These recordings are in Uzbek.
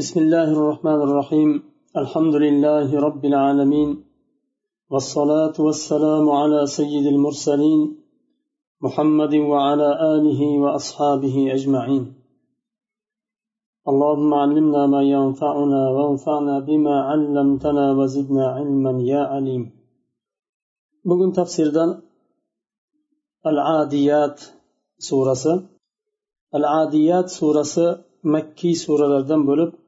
بسم الله الرحمن الرحيم. الحمد لله رب العالمين. والصلاة والسلام على سيد المرسلين محمد وعلى آله وأصحابه أجمعين. اللهم علمنا ما ينفعنا وانفعنا بما علمتنا وزدنا علما يا عليم. Al adiyat surasi al adiyat surasi makkiy suralardan bo'lib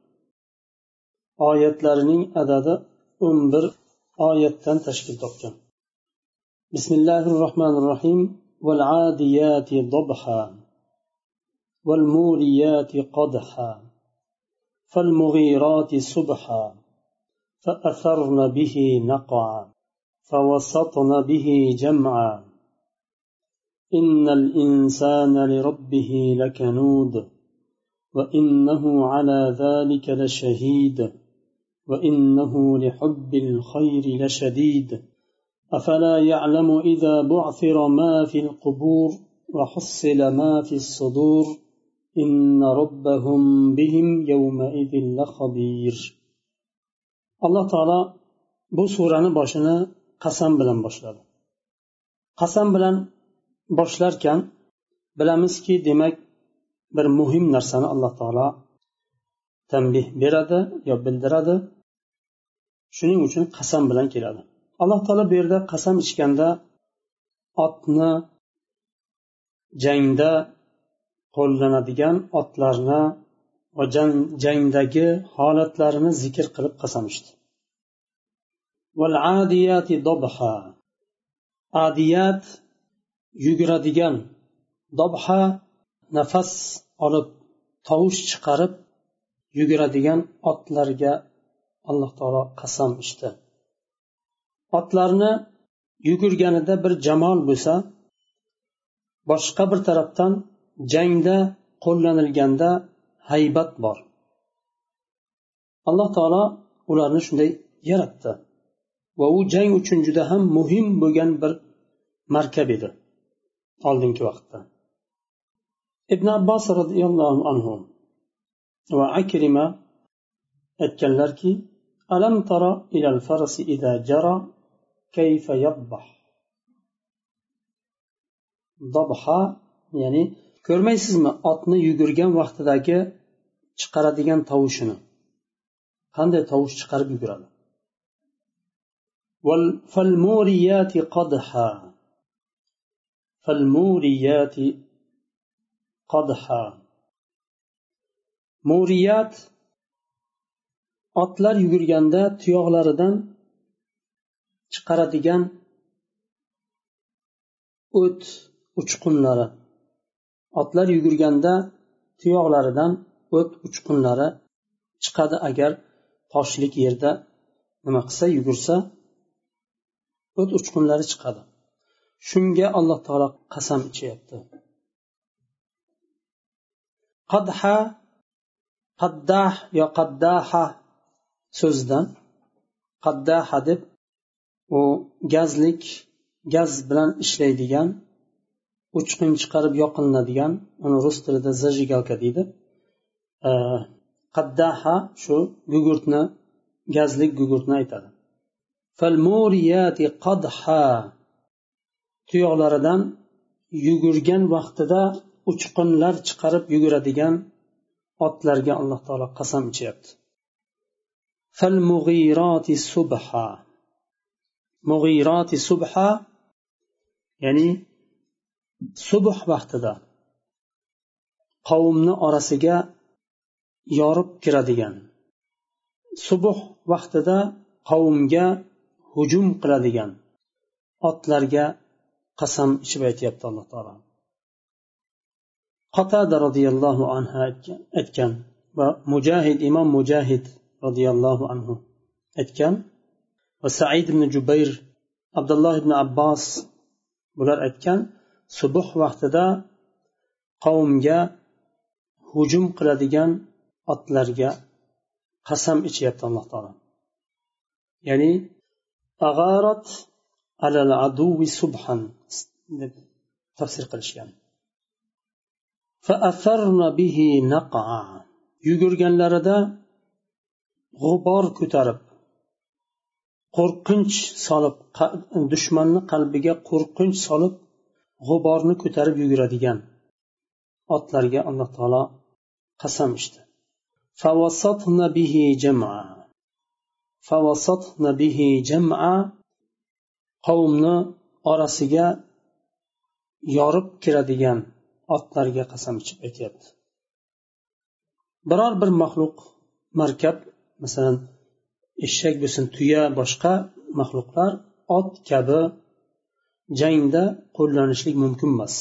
oyatlarining adadi o'n bir oyatdan tashkil topgan. Bismillahi rohmanir rohim والعاديات ضبحا والموريات قدحا فالمغيرات صبحا فأثرن به نقعا فوسطن به جمعا إن الإنسان لربه لكنود وإنه على ذلك لشهيد وإنه لحب الخير لشديد أفلا يعلم إذا بعثر ما في القبور وحصل ما في الصدور إن ربهم بهم يومئذ لخبير الله تعالى bu surani boshini qasam bilan boshladi qasam bilan boshlarkan bilamizki demak bir muhim narsani alloh taolo tanbeh beradi yo bildiradi Shuning uchun qasam bilan keladi. Alloh taolo bu yerda qasam ichganda otni jangda qo'llanadigan otlarni va jangdagi holatlarini zikr qilib qasam ichdi. Adiyat yuguradigan dobha nafas olib tovush chiqarib yuguradigan otlarga alloh taolo qasam ichdi. Otlarni yugurganida bir jamol bo'lsa boshqa bir tarafdan jangda qo'llanilganda haybat bor. Alloh taolo ularni shunday yaratdi va u jang uchun juda ham muhim bo'lgan bir markab edi oldingi vaqtda. Ibn abbos roziyallohu anhu va akrima aytganlarki alam tara ilal farasi ida jara kayfa yabbah dobha ya'ni ko'rmaysizmi otni yugurgan vaqtidagi chiqaradigan tovushini qanday tovush chiqarib yuguradi فالموريات قدحا فالموريات قدحا muriyat otlar yugurganda tuyoqlaridan chiqaradigan o't uchqunlari. Otlar yugurganda tuyoqlaridan o't uchqunlari chiqadi. Agar toshlik yerda nima qilsa yugursa o't uchqunlari chiqadi. Shunga alloh taolo qasam ichyapti. Qadha qaddah yo qaddaha so'zidan qaddaha deb u gazlik gaz bilan ishlaydigan uchqun chiqarib yoqilinadigan uni rus tilida zajigalka deydi. Qaddaha shu gugurtni gazlik gugurtni aytadi. Tuyoqlaridan yugurgan vaqtida uchqunlar chiqarib yuguradigan otlarga alloh taolo qasam ichyapti. Mug'iroti subha ya'ni subh vaqtida qavmni orasiga yorib kiradigan. Subh vaqtida qavmga hujum qiladigan otlarga qasam ichib aytyapti alloh taolo. Qatada roziyallohu anhu aytgan va mujahid imom mujahid roziyallohu anhu aytgan. Va said ibn jubayr abdulloh ibn abbos bular aytgan subuh vaqtida qavmga hujum qiladigan otlarga qasam ichyapti alloh taolo. Ya'ni ag'arat alal aduvi subhan deb tafsir qilishgan. Yugurganlarida g'ubor ko'tarib qo'rqinch solib dushmanni qalbiga qo'rqinch solib g'uborni ko'tarib yuguradigan otlarga alloh taolo qasam ichdi. Qavmni orasiga yorib kiradigan otlarga qasam ichib aytyapti. Biror bir maxluq markab masalan eshak bo'lsin tuya boshqa maxluqlar ot kabi jangda qo'llanishlik mumkin emas.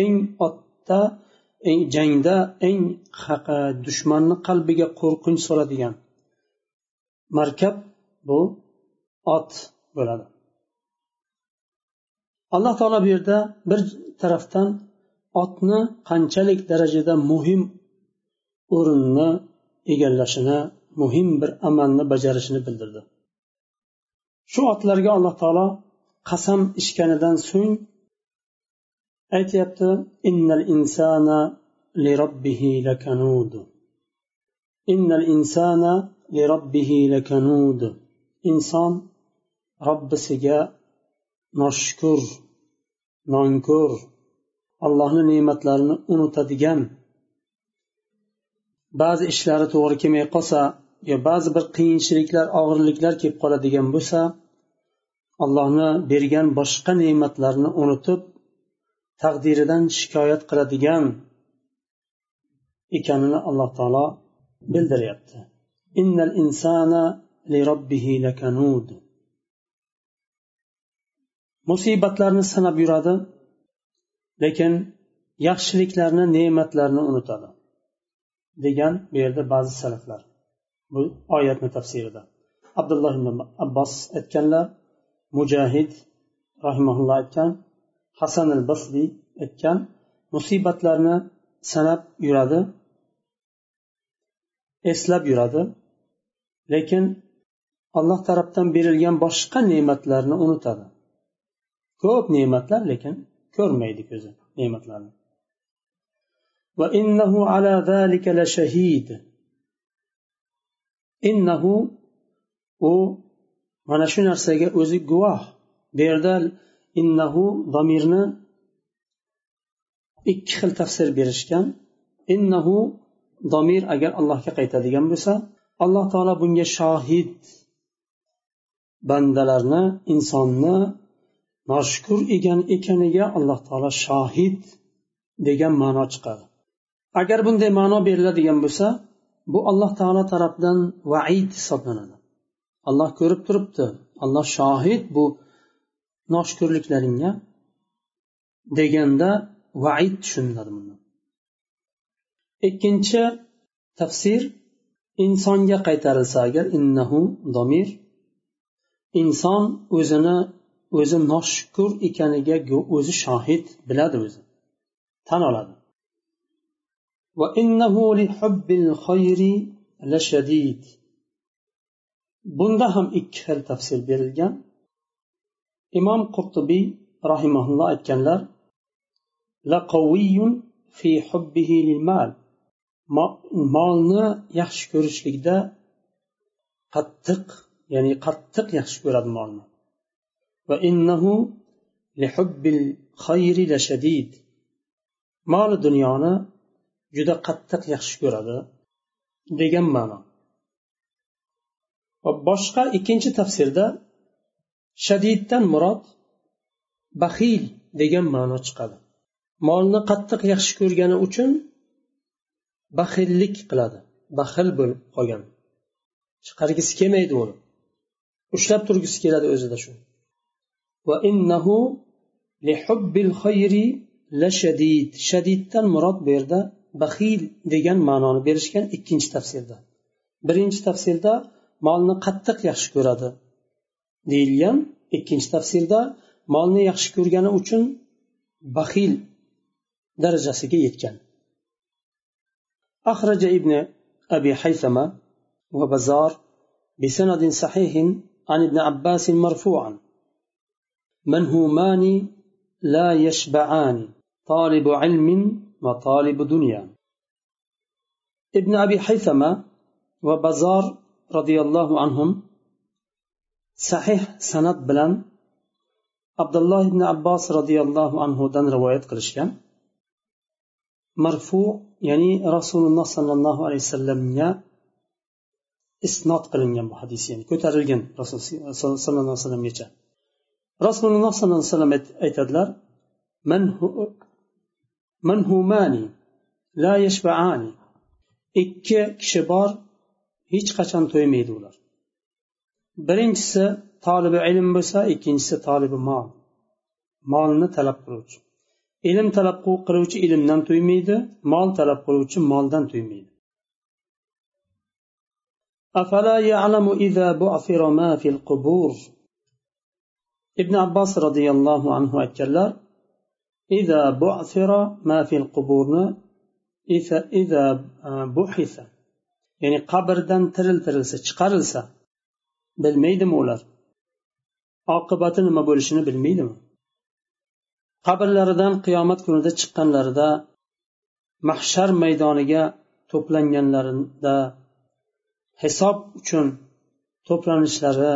Eng otda eng jangda eng dushmanni qalbiga qo'rqinch soladigan markab bu ot bo'ladi. Alloh taolo bu yerda bir tarafdan otni qanchalik darajada muhim o'rinni egallashini muhim bir amalni bajarishini bildirdi. Shu otlarga alloh taolo qasam ichganidan so'ng aytyapti innal insana li robbihi lakanud. Innal insana li robbihi lakanud. Inson robbisiga noshukur nonko'r allohni ne'matlarini unutadigan ba'zi ishlari to'g'ri kelmay qolsa yo ba'zi bir qiyinchiliklar og'irliklar kelib qoladigan bo'lsa allohni bergan boshqa ne'matlarni unutib taqdiridan shikoyat qiladigan ekanini alloh taolo bildiryapti. Innal insana li robbihi lakanud musibatlarni sanab yuradi lekin yaxshiliklarni ne'matlarni unutadi degan bu yerda ba'zi salaflar bu oyatni tafsirida abdulloh ibn abbos aytganlar mujahid rahimaulloh aytgan hasan al basriy aytgan musibatlarni sanab yuradi eslab yuradi lekin alloh tarafdan berilgan boshqa ne'matlarni unutadi ko'p ne'matlar lekin ko'rmaydi ko'zi ne'matlarni وإنه على ذلك لشهيد innahu u mana shu narsaga o'zi guvoh. Bu yerda innahu domirni ikki xil tafsir berishgan. Innahu domir agar allohga qaytadigan bo'lsa alloh taolo bunga shohid bandalarni insonni noshukur ekan ekaniga alloh taolo shohid degan ma'no chiqadi. Agar bunday ma'no beriladigan bo'lsa bu alloh taolo tarafidan vaid hisoblanadi. Alloh ko'rib turibdi. Alloh shohid bu noshukurliklaringga deganda vaid tushuniladi bundan ikkinchi tafsir insonga qaytarilsa agar innahu domir inson o'zini o'zi noshukur ekaniga o'zi shohid biladi o'zi. Tan oladi. وإنه لحب الخير لشديد bunda ham ikki xil tafsir berilgan imom qurtubiy rahimaulloh aytganlar fi hubbihi lil mal molni yaxshi ko'rishlikda qattiq ya'ni qattiq yaxshi ko'radi molni va innahu li hubbil khayri lashadid moli dunyoni juda qattiq yaxshi ko'radi degan ma'no. Va boshqa ikkinchi tafsirda shadiddan murod baxil degan ma'no chiqadi. Molni qattiq yaxshi ko'rgani uchun baxillik qiladi baxil bo'lib qolgan. Chiqargisi kelmaydi uni. Ushlab turgisi keladi o'zida shu. Va innahu li hubbil khayri la shadid. Shadiddan murod bu yerda baxil degan ma'noni berishgan ikkinchi tafsirda birinchi tafsirda molni qattiq yaxshi ko'radi deyilgan ikkinchi tafsirda molni yaxshi ko'rgani uchun baxil darajasiga yetgan أخرج ابن أبي حيثمة وبزار بسند صحيح عن ابن عباس مرفوعا منهومان لا يشبعان طالب علم وطالب دنيا ibn abi haythama va bazor roziyallohu anhu sahih san'at bilan abdulloh ibn abbos roziyallohu anhudan rivoyat qilishgan marfu ya'ni rasululloh sollallohu alayhi vasallamga isnot qilingan bu hadis ya'ni ko'tarilgan rasul sollallohu alayhi vasallamgacha rasululloh sollallohu alayhi vasallam aytadilar manhumani la yashba'ani ikki kishi bor hech qachon to'ymaydi ular birinchisi tolibi ilm bo'lsa ikkinchisi tolibi mol molni talab qiluvchi ilm talab qiluvchi ilmdan to'ymaydi mol talab qiluvchi moldan to'ymaydi أفلا يعلم إذا بعثر ما في القبور ابن عباس رضي الله عنه iza bu'sira ma fil quburni isa iza e, buhisa. Ya'ni qabrdan tiriltirilsa chiqarilsa bilmaydimi ular? Oqibati nima bo'lishini bilmaydimi? Qabrlaridan qiyomat kunida chiqqanlarida mahshar maydoniga to'planganlarida hisob uchun to'planishlari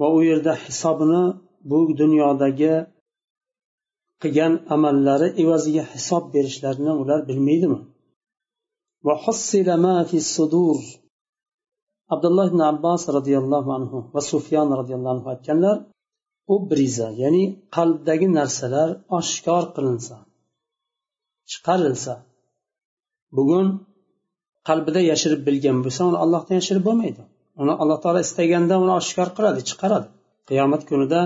va u yerda hisobini bu dunyodagi qilgan amallari evaziga hisob berishlarini ular bilmaydimi? Abdulloh ibn abbos roziyallohu anhu va sufyon roziyallohu anhu aytganlar u briza ya'ni qalbdagi narsalar oshkor qilinsa chiqarilsa bugun qalbida yashirib bilgan bo'lsa uni allohdan yashirib bo'lmaydi. Uni alloh taolo istaganda uni oshkor qiladi chiqaradi. Qiyomat kunida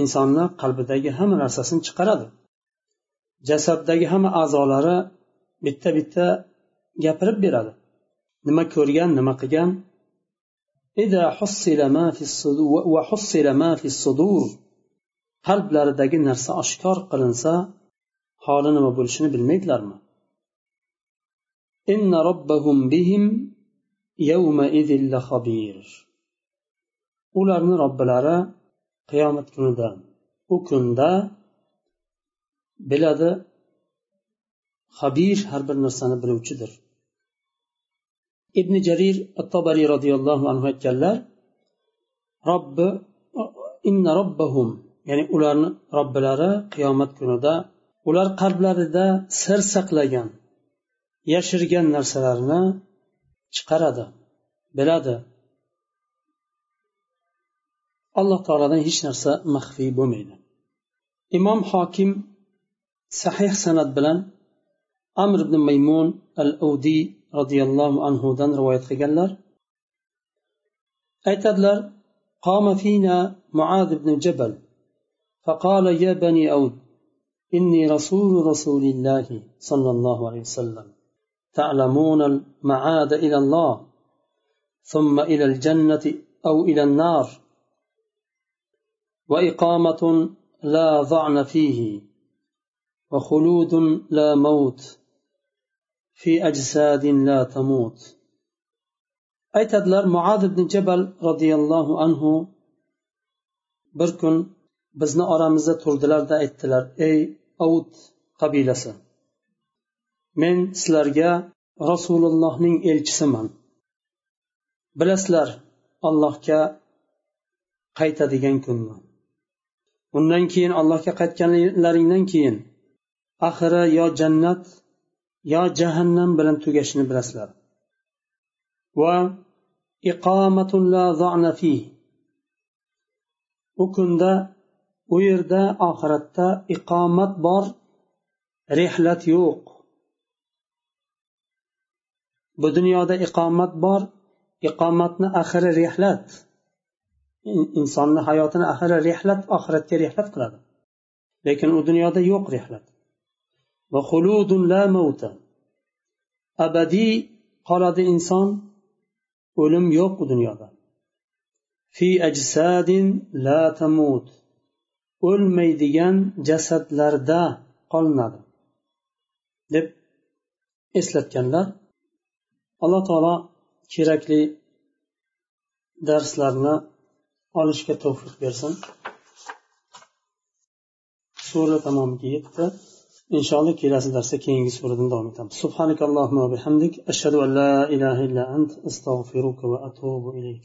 insonni qalbidagi hamma narsasini chiqaradi. Jasaddagi hamma a'zolari bitta bitta gapirib beradi. Nima ko'rgan nima qilgan? Qalblaridagi narsa oshkor qilinsa holi nima bo'lishini bilmaydilarmi? Ularni robbilari qiyomat kunida. U kunda biladi habir har bir narsani biluvchidir. Ibn jarir at roziyallohu anhu aytganlar robbi inna robbahum. Ya'ni ularni robbilari qiyomat kunida ular qalblarida sir saqlagan yashirgan narsalarini chiqaradi biladi. Alloh taolodan hech narsa maxfiy bo'lmaydi imom hokim sahih san'at bilan amr ibn maymun al avdiy roziyallohu anhudan rivoyat qilganlar aytadilar قام فينا معاذ بن جبل فقال يا بني أود إني رسول رسول الله صلى الله عليه وسلم تعلمون المعاد إلى الله ثم إلى الجنة أو إلى النار وإقامة لا ضعن فيه وخلود لا موت في أجساد لا تموت aytadilar muad ibn jabal roziyallohu anhu bir kun bizni oramizda turdilarda aytdilar ey avud qabilasi men sizlarga rasulullohning elchisiman bilasizlar allohga qaytadigan kunni undan keyin allohga qaytganlaringdan keyin axiri yo jannat yo jahannam bilan tugashini bilasizlar. Va u kunda u yerda oxiratda iqomat bor rehlat yo'q. Bu dunyoda iqomat bor iqomatni axiri rehlat insonni hayotini axiri rehlat oxiratga rehlat qiladi. Lekin u dunyoda yo'q rehlat va xuludun la mavta abadiy qoladi inson o'lim yo'q u dunyoda. Fi ajsadin la tamut. O'lmaydigan jasadlarda qolinadi. Deb eslatganlar alloh taolo kerakli darslarni olishga tavfiq bersin. Sura tamomiga yetdi. Inshaalloh kelasi darsda keyingi suradan davom etamiz. Subhanakallohumma bihamdik. Ashhadu an la ilaha illa ant astag'firuka va atubu ilayk.